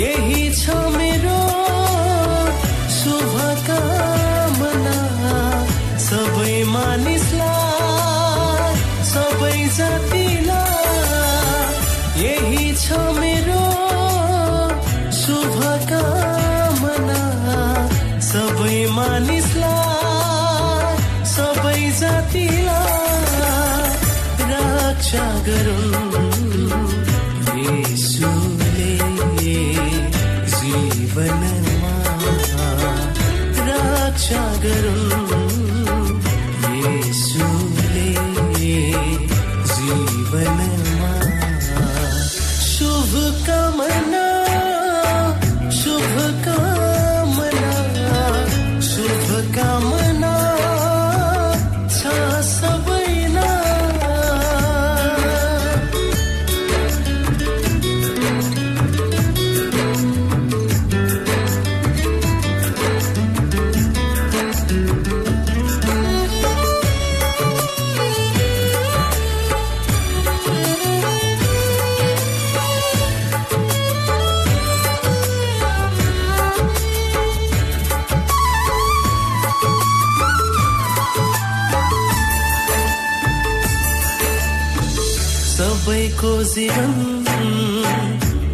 यही छ मेरो जीवन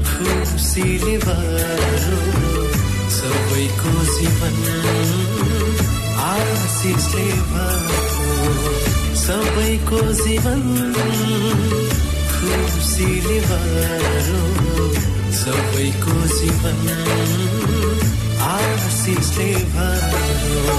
खुसीले भरो सबैको जीवन आशिषले भरो सबैको जीवन खुसीले भरो सबैको जीवन आशिषले भरो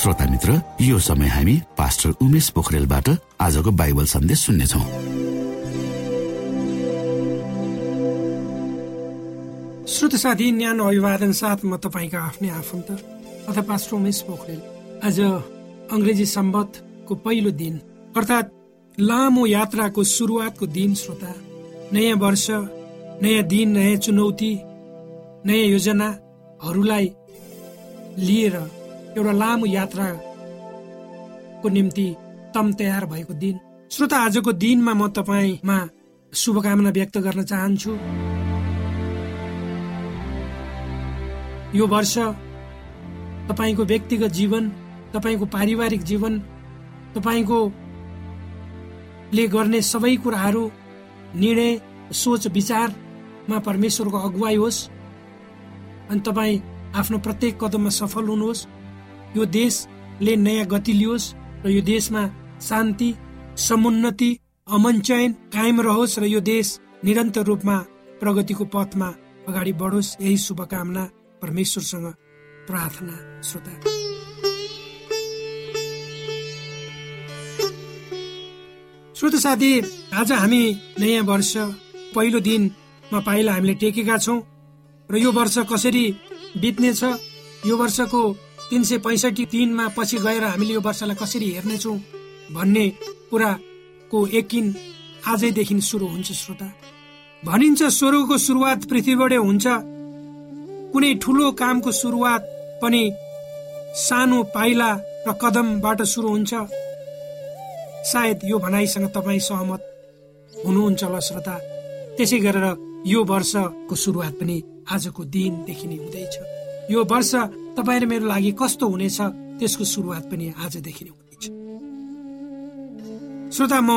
श्रोता मित्र यो समय हामी पास्टर उमेश पोखरेलबाट आजको बाइबल सन्देश सुन्नेछौ। श्रोत साथी न्यानो अभिवादन साथ म तपाईँका आफ्नै आफन्त अथवा पास्टर उमेश पोखरेल। आज अङ्ग्रेजी सम्बन्धको पहिलो दिन अर्थात् लामो यात्राको सुरुवातको दिन श्रोता। नयाँ वर्ष नयाँ दिन नयाँ चुनौती नयाँ योजनाहरूलाई लिएर एउटा लामो यात्राको निम्ति तम तयार भएको दिन। श्रोता आजको दिनमा म तपाईँमा शुभकामना व्यक्त गर्न चाहन्छु। यो वर्ष तपाईँको व्यक्तिगत जीवन तपाईँको पारिवारिक जीवन तपाईँको ले गर्ने सबै कुराहरू निर्णय सोच विचारमा परमेश्वरको अगुवाई होस् अनि तपाईँ आफ्नो प्रत्येक कदममा सफल हुनुहोस्। यो देशले नयाँ गति लियोस् र यो देशमा शान्ति समुन्नति अमन चयन कायम रहोस् र यो देश निरन्तर रूपमा प्रगतिको पथमा अगाडि बढोस्। यही शुभकामना परमेश्वरसँग प्रार्थना श्रोता। श्रोत साथी आज हामी नयाँ वर्ष पहिलो दिनमा पाइला हामीले टेकेका छौँ र यो वर्ष कसरी बित्नेछ यो वर्षको तिन सय पैँसठी दिनमा पछि गएर हामीले यो वर्षलाई कसरी हेर्नेछौँ भन्ने कुराको यकिन आजैदेखि सुरु हुन्छ श्रोता। भनिन्छ स्वर्गको सुरुवात पृथ्वीबाटै हुन्छ। कुनै ठुलो कामको सुरुवात पनि सानो पाइला र कदमबाट सुरु हुन्छ। सायद यो भनाइसँग तपाईँ सहमत हुनुहुन्छ होला श्रोता। त्यसै गरेर यो वर्षको सुरुवात पनि आजको दिनदेखि नै हुँदैछ। यो वर्ष तपाईँ र मेरो लागि कस्तो हुनेछ त्यसको सुरुवात पनि आजदेखि नै हुँदैछ श्रोता म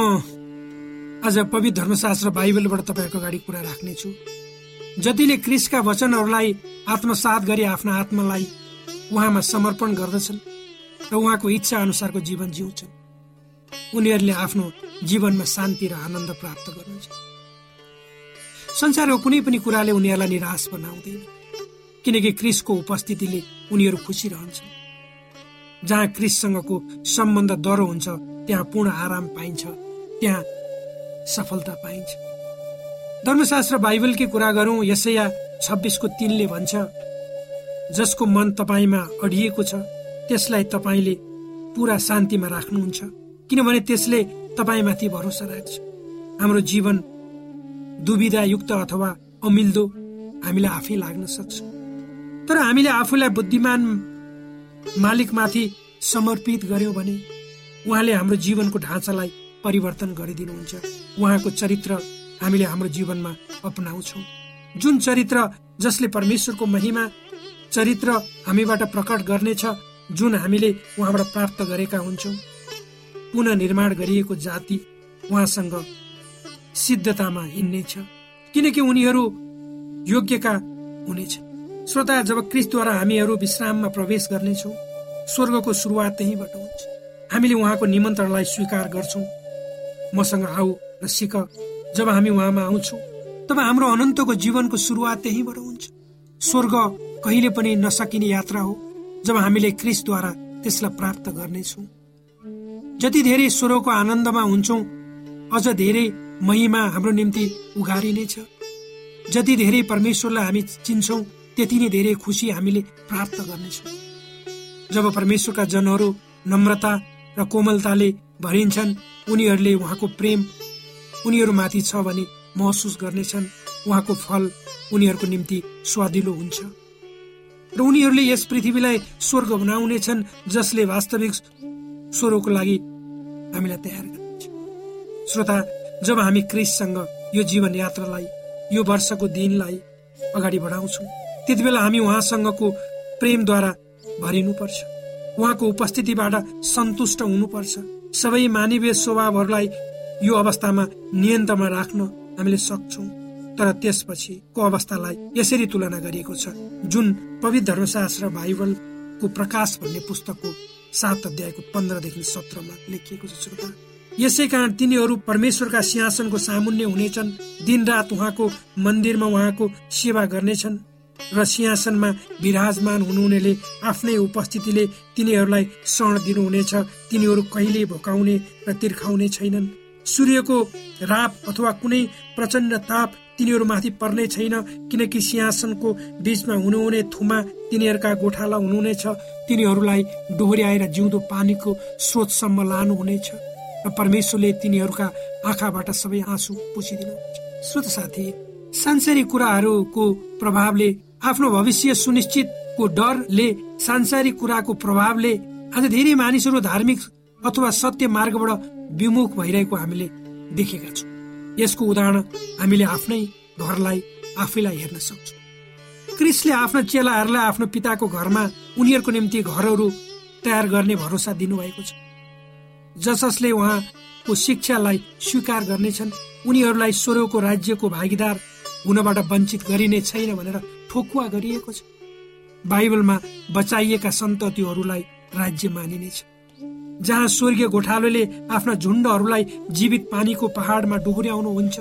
आज पवित्र धर्मशास्त्र बाइबलबाट तपाईँहरूको अगाडि कुरा राख्नेछु। जतिले क्रिसका वचनहरूलाई आत्मसात गरी आफ्ना आत्मालाई उहाँमा समर्पण गर्दछन् र उहाँको इच्छा अनुसारको जीवन जिउँछन् उनीहरूले आफ्नो जीवनमा शान्ति र आनन्द प्राप्त गर्नुहुन्छ संसारको कुनै पनि कुराले उनीहरूलाई निराश बनाउँदैन। किनकि क्रिसको उपस्थितिले उनीहरू खुसी रहन्छन्। जहाँ क्रिससँगको सम्बन्ध दह्रो हुन्छ त्यहाँ पूर्ण आराम पाइन्छ त्यहाँ सफलता पाइन्छ। धर्मशास्त्र बाइबलकै कुरा गरौँ यसैया छब्बिसको तिनले भन्छ जसको मन तपाईँमा अडिएको छ त्यसलाई तपाईँले पुरा शान्तिमा राख्नुहुन्छ किनभने त्यसले तपाईँमाथि भरोसा राख्छ। हाम्रो जीवन दुविधायुक्त अथवा अमिल्दो हामीलाई आफै लाग्न सक्छ। तर हामीले आफूलाई बुद्धिमान मालिकमाथि समर्पित गर्यौँ भने उहाँले हाम्रो जीवनको ढाँचालाई परिवर्तन गरिदिनुहुन्छ। उहाँको चरित्र हामीले हाम्रो जीवनमा अपनाउँछौँ। जुन चरित्र जसले परमेश्वरको महिमा चरित्र हामीबाट प्रकट गर्नेछ जुन हामीले उहाँबाट प्राप्त गरेका हुन्छौँ। पुनः निर्माण गरिएको जाति उहाँसँग सिद्धतामा हिँड्नेछ। किनकि उनीहरू योग्यका हुनेछ। श्रोता जब क्रिस्टद्वारा हामीहरू विश्राममा प्रवेश गर्नेछौँ स्वर्गको सुरुवात त्यहीँबाट हुन्छ। हामीले उहाँको निमन्त्रणलाई स्वीकार गर्छौँ। मसँग आऊ र सिक जब हामी उहाँमा आउँछौँ तब हाम्रो अनन्तको जीवनको सुरुवात त्यहीँबाट हुन्छ। स्वर्ग कहिले पनि नसकिने यात्रा हो जब हामीले क्रिसद्वारा त्यसलाई प्राप्त गर्नेछौँ। जति धेरै स्वरको आनन्दमा हुन्छौँ अझ धेरै महिमा हाम्रो निम्ति उघारिनेछ जति धेरै परमेश्वरलाई हामी चिन्छौँ त्यति नै धेरै खुसी हामीले प्राप्त गर्नेछौँ। जब परमेश्वरका जनहरू नम्रता र कोमलताले भरिन्छन् उनीहरूले उहाँको प्रेम उनीहरूमाथि छ भने महसुस गर्नेछन्। उहाँको फल उनीहरूको निम्ति स्वादिलो हुन्छ। र उनीहरूले यस पृथ्वीलाई स्वर्ग बनाउनेछन् जसले वास्तविक स्वरको लागि हामीलाई तयार गर्नेछ। श्रोता जब हामी क्रिससँग यो जीवन यात्रालाई यो वर्षको दिनलाई अगाडि बढाउँछौँ त्यति बेला हामी उहाँसँगको प्रेमद्वारा भरिनुपर्छ। उहाँको उपस्थितिबाट सन्तुष्ट हुनुपर्छ। सबै मानवीय स्वभावहरूलाई यो अवस्थामा नियन्त्रणमा राख्न हामीले सक्छौँ। तर त्यसपछिको अवस्थालाई यसरी तुलना गरिएको छ। जुन पवित्र धर्मशास्त्र बाइबलको प्रकाश भन्ने पुस्तकको सात अध्यायको पन्ध्रदेखि सत्रमा लेखिएको छ श्रोता। यसै कारण तिनीहरू परमेश्वरका सिंहासनको सामुन्य हुनेछन्। दिनरात उहाँको मन्दिरमा उहाँको सेवा गर्नेछन्। र सिंहासनमा विराजमान हुनुहुनेले आफ्नै उपस्थितिले तिनीहरूलाई शरण दिनुहुनेछ। तिनीहरू कहिले भोकाउने र तिर्खाउने छैनन्। सूर्यको राप अथवा कुनै प्रचण्ड ताप तिनीहरूमाथि पर्ने छैन किनकि सिंहासनको बीचमा हुनुहुने थुमा तिनीहरूका गोठाला हुनुहुनेछ। तिनीहरूलाई डोहोऱ्याएर जिउँदो पानीको स्रोतसम्म लानुहुनेछ र परमेश्वरले तिनीहरूका आँखाबाट सबै आँसु पुछिदिनुहुन्छ। श्रोत साथी सांसारिक कुराहरूको प्रभावले आफ्नो भविष्य सुनिश्चितको डरले सांसारिक कुराको प्रभावले आज धेरै मानिसहरू धार्मिक अथवा सत्य मार्गबाट विमुख भइरहेको हामीले देखेका छौँ। यसको उदाहरण हामीले आफ्नै घरलाई आफैलाई हेर्न सक्छौँ। क्रिसले आफ्ना चेलाहरूलाई आफ्नो पिताको घरमा उनीहरूको निम्ति घरहरू तयार गर्ने भरोसा दिनुभएको छ। जसले उहाँको शिक्षालाई स्वीकार गर्नेछन् उनीहरूलाई स्वर्गको राज्यको भागीदार हुनबाट वञ्चित गरिने छैन भनेर ठोकुवा गरिएको छ। बाइबलमा बचाइएका सन्ततिहरूलाई राज्य मानिनेछ जहाँ स्वर्गीय गोठालोले आफ्ना झुण्डहरूलाई जीवित पानीको पहाडमा डोहोऱ्याउनुहुन्छ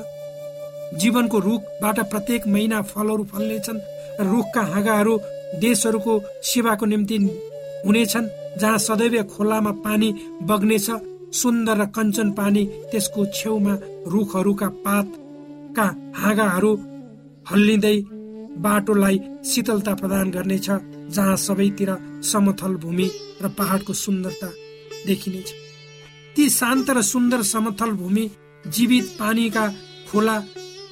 जीवनको रुखबाट प्रत्येक महिना फलहरू फल्नेछन् र रुखका हाँगाहरू देशहरूको सेवाको निम्ति हुनेछन् जहाँ सदैव खोलामा पानी बग्नेछ सुन्दर र कञ्चन पानी त्यसको छेउमा रुखहरूका पातका हाँगाहरू हल्लिँदै बाटोलाई शीतलता प्रदान गर्नेछ जहाँ सबैतिर समथल भूमि र पहाडको सुन्दरता देखिनेछ। ती शान्त र सुन्दर समथल भूमि जीवित पानीका खोला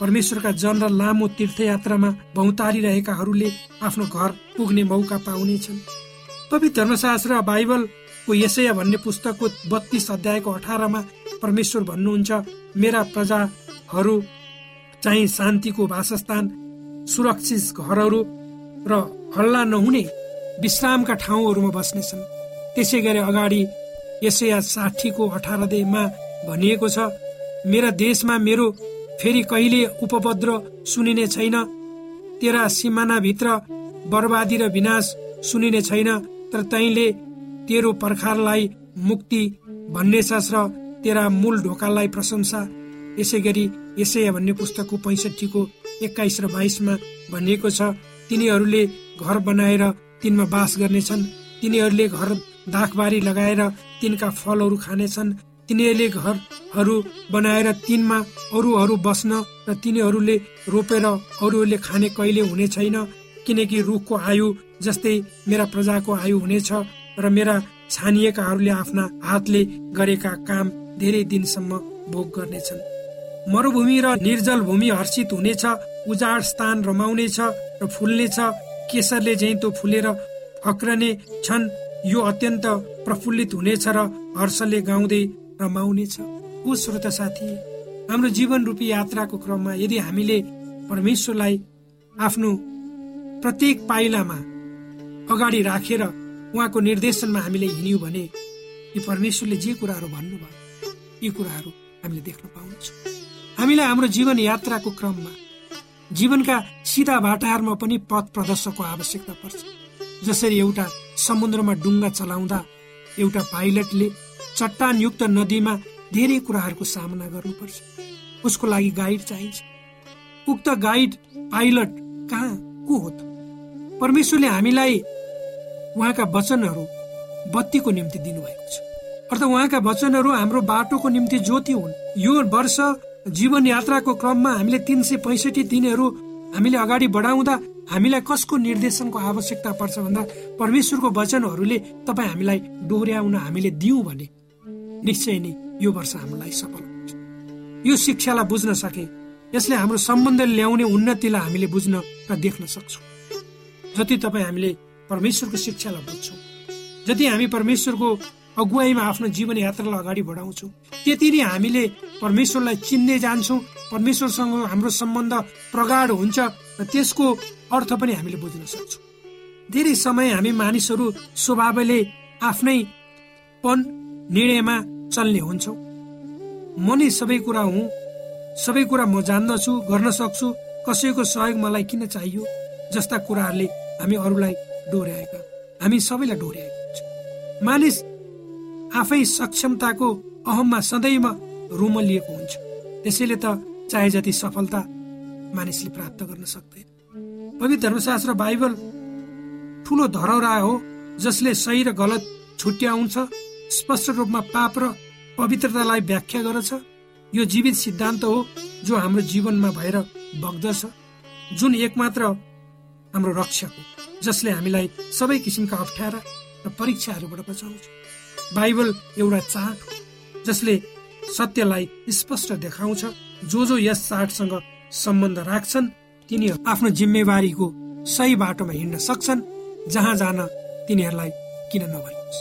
परमेश्वरका जन र लामो तीर्थयात्रामा भौतारिरहेकाहरूले आफ्नो घर पुग्ने मौका पाउनेछन्। पवित्र धर्मशास्त्र बाइबलको यसैया भन्ने पुस्तकको बत्तीस अध्यायको अठारमा परमेश्वर भन्नुहुन्छ मेरा प्रजाहरू चाहिँ शान्तिको वासस्थान सुरक्षित घरहरू र हल्ला नहुने विश्रामका ठाउँहरूमा बस्नेछन्। त्यसै गरी अगाडि यसैया साठीको अठारदेखिमा भनिएको छ मेरा देशमा मेरो फेरि कहिले उपद्र सुनिने छैन। तेरा सिमानाभित्र बर्बादी र विनाश सुनिने छैन तर तैले तेरो पर्खारलाई मुक्ति भन्नेछस् र तेरा मूल ढोकालाई प्रशंसा। यसै गरी यसै भन्ने पुस्तकको पैँसठीको एक्काइस र बाइसमा भनिएको छ तिनीहरूले घर बनाएर तिनमा बास गर्नेछन्। तिनीहरूले घर दाखबारी लगाएर तिनका फलहरू खानेछन्। तिनीहरूले घरहरू बनाएर तिनमा अरूहरू बस्न र तिनीहरूले रोपेर अरूहरूले खाने कहिले हुने छैन किनकि रुखको आयु जस्तै मेरा प्रजाको आयु हुनेछ र मेरा छानिएकाहरूले आफ्ना हातले गरेका काम धेरै दिनसम्म भोग गर्नेछन्। मरुभूमि र निर्जल भूमि हर्षित हुनेछ उजाड स्थान रमाउनेछ र फुल्नेछ। केसरले जैतो फुलेर फक्रने छन् यो अत्यन्त प्रफुल्लित हुनेछ र हर्षले गाउँदै रमाउनेछ। ऊ श्रोत साथी हाम्रो जीवन रूपी यात्राको क्रममा यदि हामीले परमेश्वरलाई आफ्नो प्रत्येक पाइलामा अगाडि राखेर उहाँको निर्देशनमा हामीले हिँड्यौँ भने यी परमेश्वरले जे कुराहरू भन्नुभयो यी कुराहरू हामीले देख्न पाउँछौँ हामीलाई हाम्रो जीवन यात्राको क्रममा जीवनका सिधा बाटाहरूमा पनि पथ प्रदर्शकको आवश्यकता पर्छ। जसरी एउटा समुद्रमा डुङ्गा चलाउँदा एउटा पाइलटले चट्टानयुक्त नदीमा धेरै कुराहरूको सामना गर्नुपर्छ। उसको लागि गाइड चाहिन्छ। उक्त गाइड पाइलट कहाँ को हो त? परमेश्वरले हामीलाई उहाँका वचनहरू बत्तीको निम्ति दिनुभएको छ। अर्थात् उहाँका वचनहरू हाम्रो बाटोको निम्ति ज्योति हुन्। यो वर्ष जीवन यात्राको क्रममा हामीले तिन सय पैँसठी दिनहरू हामीले अगाडि बढाउँदा हामीलाई कसको निर्देशनको आवश्यकता पर्छ भन्दा परमेश्वरको वचनहरूले तपाईँ हामीलाई डोर्याउन हामीले दियौँ भने निश्चय नै यो वर्ष हामीलाई सफल हुन्छ। यो शिक्षालाई बुझ्न सके यसले हाम्रो सम्बन्ध ल्याउने उन्नतिलाई हामीले बुझ्न र देख्न सक्छौँ। जति तपाईँ हामीले परमेश्वरको शिक्षालाई बुझ्छौँ जति हामी परमेश्वरको अगुवाईमा आफ्नो जीवन यात्रालाई अगाडि बढाउँछौँ त्यति नै हामीले परमेश्वरलाई चिन्ने जान्छौँ। परमेश्वरसँग हाम्रो सम्बन्ध प्रगाढ हुन्छ र त्यसको अर्थ पनि हामीले बुझ्न सक्छौँ। धेरै समय हामी मानिसहरू स्वभावले आफ्नै पन निर्णयमा चल्ने हुन्छौँ। म नै सबै कुरा हुँ सबै कुरा म जान्दछु गर्न सक्छु कसैको सहयोग मलाई किन चाहियो जस्ता कुराहरूले हामी अरूलाई डोर्याएका। हामी सबैलाई डोर्याएका हुन्छ। मानिस आफै सक्षमताको अहममा सदैव रुमलिएको हुन्छ। त्यसैले त चाहे जति सफलता मानिसले प्राप्त गर्न सक्दैन। पवित्र धर्मशास्त्र बाइबल ठुलो धरौरा हो जसले सही र गलत छुट्याउँछ स्पष्ट रूपमा पाप र पवित्रतालाई व्याख्या गर्दछ। यो जीवित सिद्धान्त हो जो हाम्रो जीवनमा भएर बग्दछ। जुन एकमात्र हाम्रो रक्षक हो जसले हामीलाई सबै किसिमका अप्ठ्यारा र परीक्षाहरूबाट बचाउँछ। बाइबल एउटा चार्ट हो जसले सत्यलाई स्पष्ट देखाउँछ। जो जो यस चार्टसँग सम्बन्ध राख्छन् तिनीहरू आफ्नो जिम्मेवारीको सही बाटोमा हिँड्न सक्छन् जहाँ जान तिनीहरूलाई किन नभइयोस्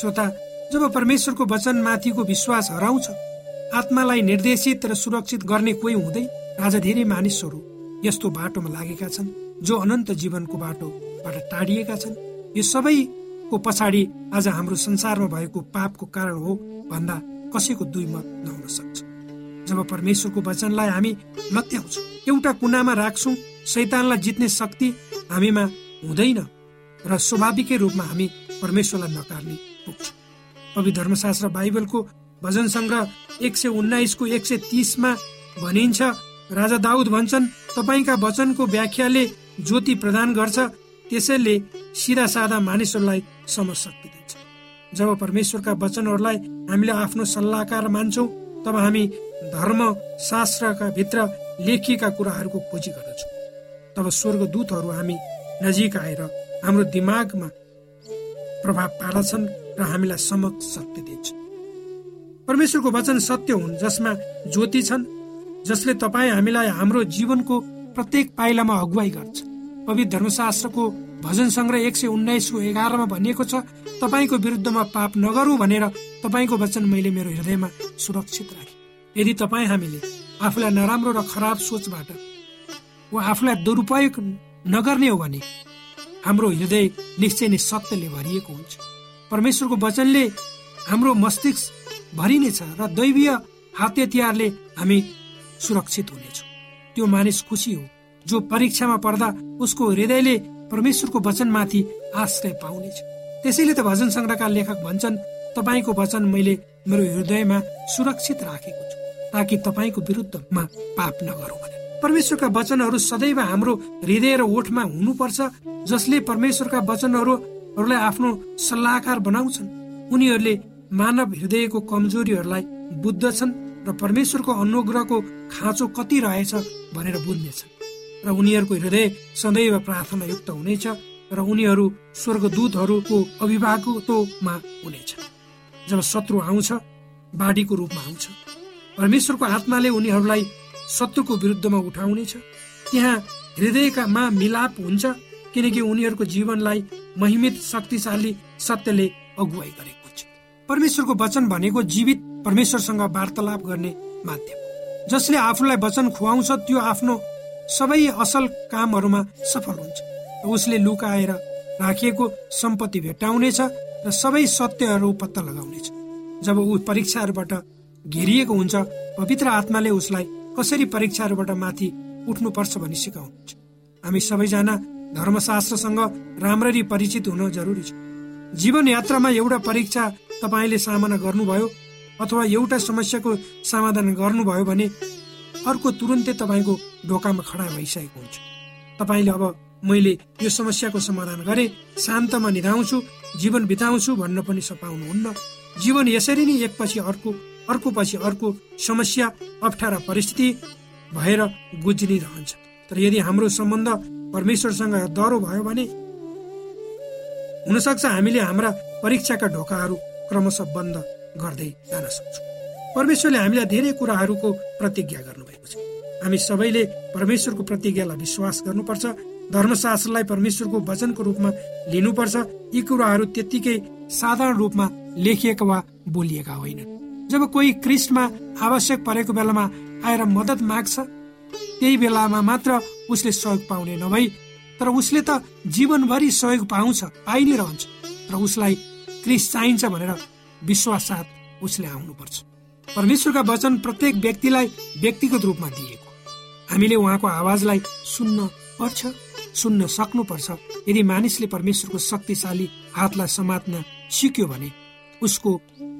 श्रोता जब परमेश्वरको वचनमाथिको विश्वास हराउँछ आत्मालाई निर्देशित र सुरक्षित गर्ने कोही हुँदै आज धेरै मानिसहरू यस्तो बाटोमा लागेका छन् जो अनन्त जीवनको बाटोबाट टाढिएका छन्। यो सबैको पछाडि आज हाम्रो संसारमा भएको पापको कारण हो भन्दा कसैको दुई मत नहुन सक्छ। जब परमेश्वरको वचनलाई हामी लत्याउँछौँ एउटा कुनामा राख्छौँ शैतानलाई जित्ने शक्ति हामीमा हुँदैन र स्वाभाविकै रूपमा हामी परमेश्वरलाई नकार्ने पुग्छौँ। पवित्र धर्मशास्त्र बाइबलको भजन सङ्ग्रह एक सय उन्नाइसको एक सय तिसमा भनिन्छ राजा दाउद भन्छन् तपाईँका वचनको व्याख्याले ज्योति प्रदान गर्छ त्यसैले सिधा सादा मानिसहरूलाई समझ शक्ति जब परमेश्वरका वचनहरूलाई हामीले आफ्नो सल्लाहकार मान्छौँ तब हामी धर्म शास्त्रका भित्र लेखिएका कुराहरूको खोजी गर्दछौँ। तब स्वर्ग दूतहरू हामी नजिक आएर हाम्रो दिमागमा प्रभाव पार्दछन् र हामीलाई समक्ष शक्ति दिन्छ परमेश्वरको वचन सत्य हुन् जसमा ज्योति छन् जसले तपाईँ हामीलाई हाम्रो जीवनको प्रत्येक पाइलामा अगुवाई गर्छ। पवित्र धर्मशास्त्रको भजन सङ्ग्रह एक सय उन्नाइसको एघारमा भनिएको छ तपाईँको विरुद्धमा पाप नगरौँ भनेर तपाईँको वचन मैले मेरो हृदयमा सुरक्षित राखेँ। यदि तपाईँ हामीले आफूलाई नराम्रो र खराब सोचबाट वा आफूलाई दुरुपयोग नगर्ने हो भने हाम्रो हृदय निश्चय नै सत्यले भरिएको हुन्छ। परमेश्वरको वचनले हाम्रो मस्तिष्क भरिनेछ र दैवीय हातेतिहारले हामी सुरक्षित हुनेछौँ। त्यो मानिस खुसी हो जो परीक्षामा पर्दा उसको हृदयले परमेश्वरको वचनमाथि आश्रय पाउनेछ त्यसैले त भजन सङ्ग्रहका लेखक भन्छन् तपाईँको वचन मैले मेरो हृदयमा सुरक्षित राखेको छु ताकि तपाईँको विरुद्धमा पाप नगरौँ। भने परमेश्वरका वचनहरू सदैव हाम्रो हृदय र ओठमा हुनुपर्छ जसले परमेश्वरका वचनहरूलाई आफ्नो सल्लाहकार बनाउँछन्। उनीहरूले मानव हृदयको कमजोरीहरूलाई बुझ्दछन् र परमेश्वरको अनुग्रहको खाँचो कति रहेछ भनेर बुझ्नेछन्। र उनीहरूको हृदय सदैव प्रार्थना युक्त हुनेछ र उनीहरू स्वर्गदूतहरूको अभिभावकत्वमा हुनेछ। जब शत्रु आउँछ बाढीको रूपमा आउँछ। परमेश्वरको आत्माले उनीहरूलाई शत्रुको विरुद्धमा उठाउनेछ। त्यहाँ हृदयकामा मिलाप हुन्छ किनकि उनीहरूको जीवनलाई महिमित शक्तिशाली सत्यले अगुवाई गरेको हुन्छ परमेश्वरको वचन भनेको जीवित परमेश्वरसँग वार्तालाप गर्ने माध्यम जसले आफूलाई वचन खुवाउँछ त्यो आफ्नो सबै असल कामहरूमा सफल हुन्छ। उसले लुकाएर राखिएको सम्पत्ति भेटाउनेछ र सबै सत्यहरू पत्ता लगाउनेछ। जब ऊ परीक्षाहरूबाट घेरिएको हुन्छ पवित्र आत्माले उसलाई कसरी परीक्षाहरूबाट माथि उठ्नुपर्छ भनी सिकाउनुहुन्छ हामी सबैजना धर्मशास्त्रसँग राम्ररी परिचित हुन जरुरी छ। जीवन यात्रामा एउटा परीक्षा तपाईँले सामना गर्नुभयो अथवा एउटा समस्याको समाधान गर्नुभयो भने अर्को तुरन्तै तपाईँको ढोकामा खडा भइसकेको हुन्छ। तपाईँले अब मैले यो समस्याको समाधान गरेँ शान्तमा निधाउँछु जीवन बिताउँछु भन्न पनि सपाउनुहुन्न। जीवन यसरी नै एकपछि अर्को अर्को पछि अर्को समस्या अप्ठ्यारा परिस्थिति भएर गुज्रिरहन्छ तर यदि हाम्रो सम्बन्ध परमेश्वरसँग डह्रो भयो भने हुनसक्छ हामीले हाम्रा परीक्षाका ढोकाहरू क्रमशः बन्द गर्दै जान सक्छौँ। परमेश्वरले हामीलाई धेरै कुराहरूको प्रतिज्ञा गर्नुभएको छ। हामी सबैले परमेश्वरको प्रतिज्ञालाई विश्वास गर्नुपर्छ धर्मशास्त्रलाई परमेश्वरको वचनको रूपमा लिनुपर्छ। यी कुराहरू त्यत्तिकै साधारण रूपमा लेखिएका वा बोलिएका होइनन्। जब कोही क्रिस्टमा आवश्यक परेको बेलामा आएर मद्दत माग्छ त्यही बेलामा मात्र उसले सहयोग पाउने नभई तर उसले त जीवनभरि सहयोग पाउँछ पाइ नै रहन्छ। र उसलाई क्रिस चाहिन्छ भनेर विश्वास साथ उसले आउनुपर्छ। परमेश्वरका वचन प्रत्येक व्यक्तिलाई व्यक्तिगत रूपमा दिएको। हामीले उहाँको आवाजलाई सुन्न पर्छ सुन्न सक्नुपर्छ। यदि मानिसले परमेश्वरको शक्तिशाली हातलाई समात्न सिक्यो भने उसको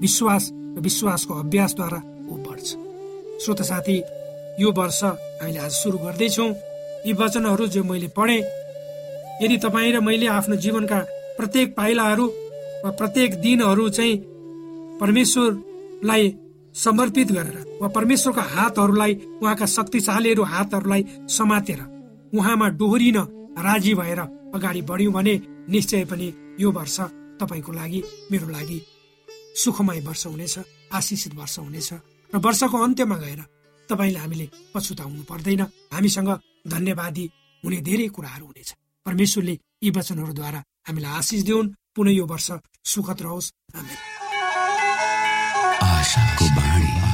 विश्वास र विश्वासको अभ्यासद्वारा ऊ बढ्छ। श्रोत साथी यो वर्ष हामीले आज सुरु गर्दैछौँ। यी वचनहरू जो मैले पढे यदि तपाईँ र मैले आफ्नो जीवनका प्रत्येक पाइलाहरू वा प्रत्येक दिनहरू चाहिँ परमेश्वरलाई समर्पित गरेर वा परमेश्वरको हातहरूलाई उहाँका शक्तिशालीहरू हातहरूलाई समातेर उहाँमा डोहोरिन राजी भएर अगाडि बढ्यौँ भने निश्चय पनि यो वर्ष तपाईँको लागि मेरो लागि सुखमय वर्ष हुनेछ आशिषित वर्ष हुनेछ र वर्षको अन्त्यमा गएर तपाईँले हामीले पछुताउनु पर्दैन। हामीसँग धन्यवादी हुने धेरै कुराहरू हुनेछ। परमेश्वरले यी वचनहरूद्वारा हामीलाई आशिष दिउन्। पुनः यो वर्ष सुखद रहोस्। हामी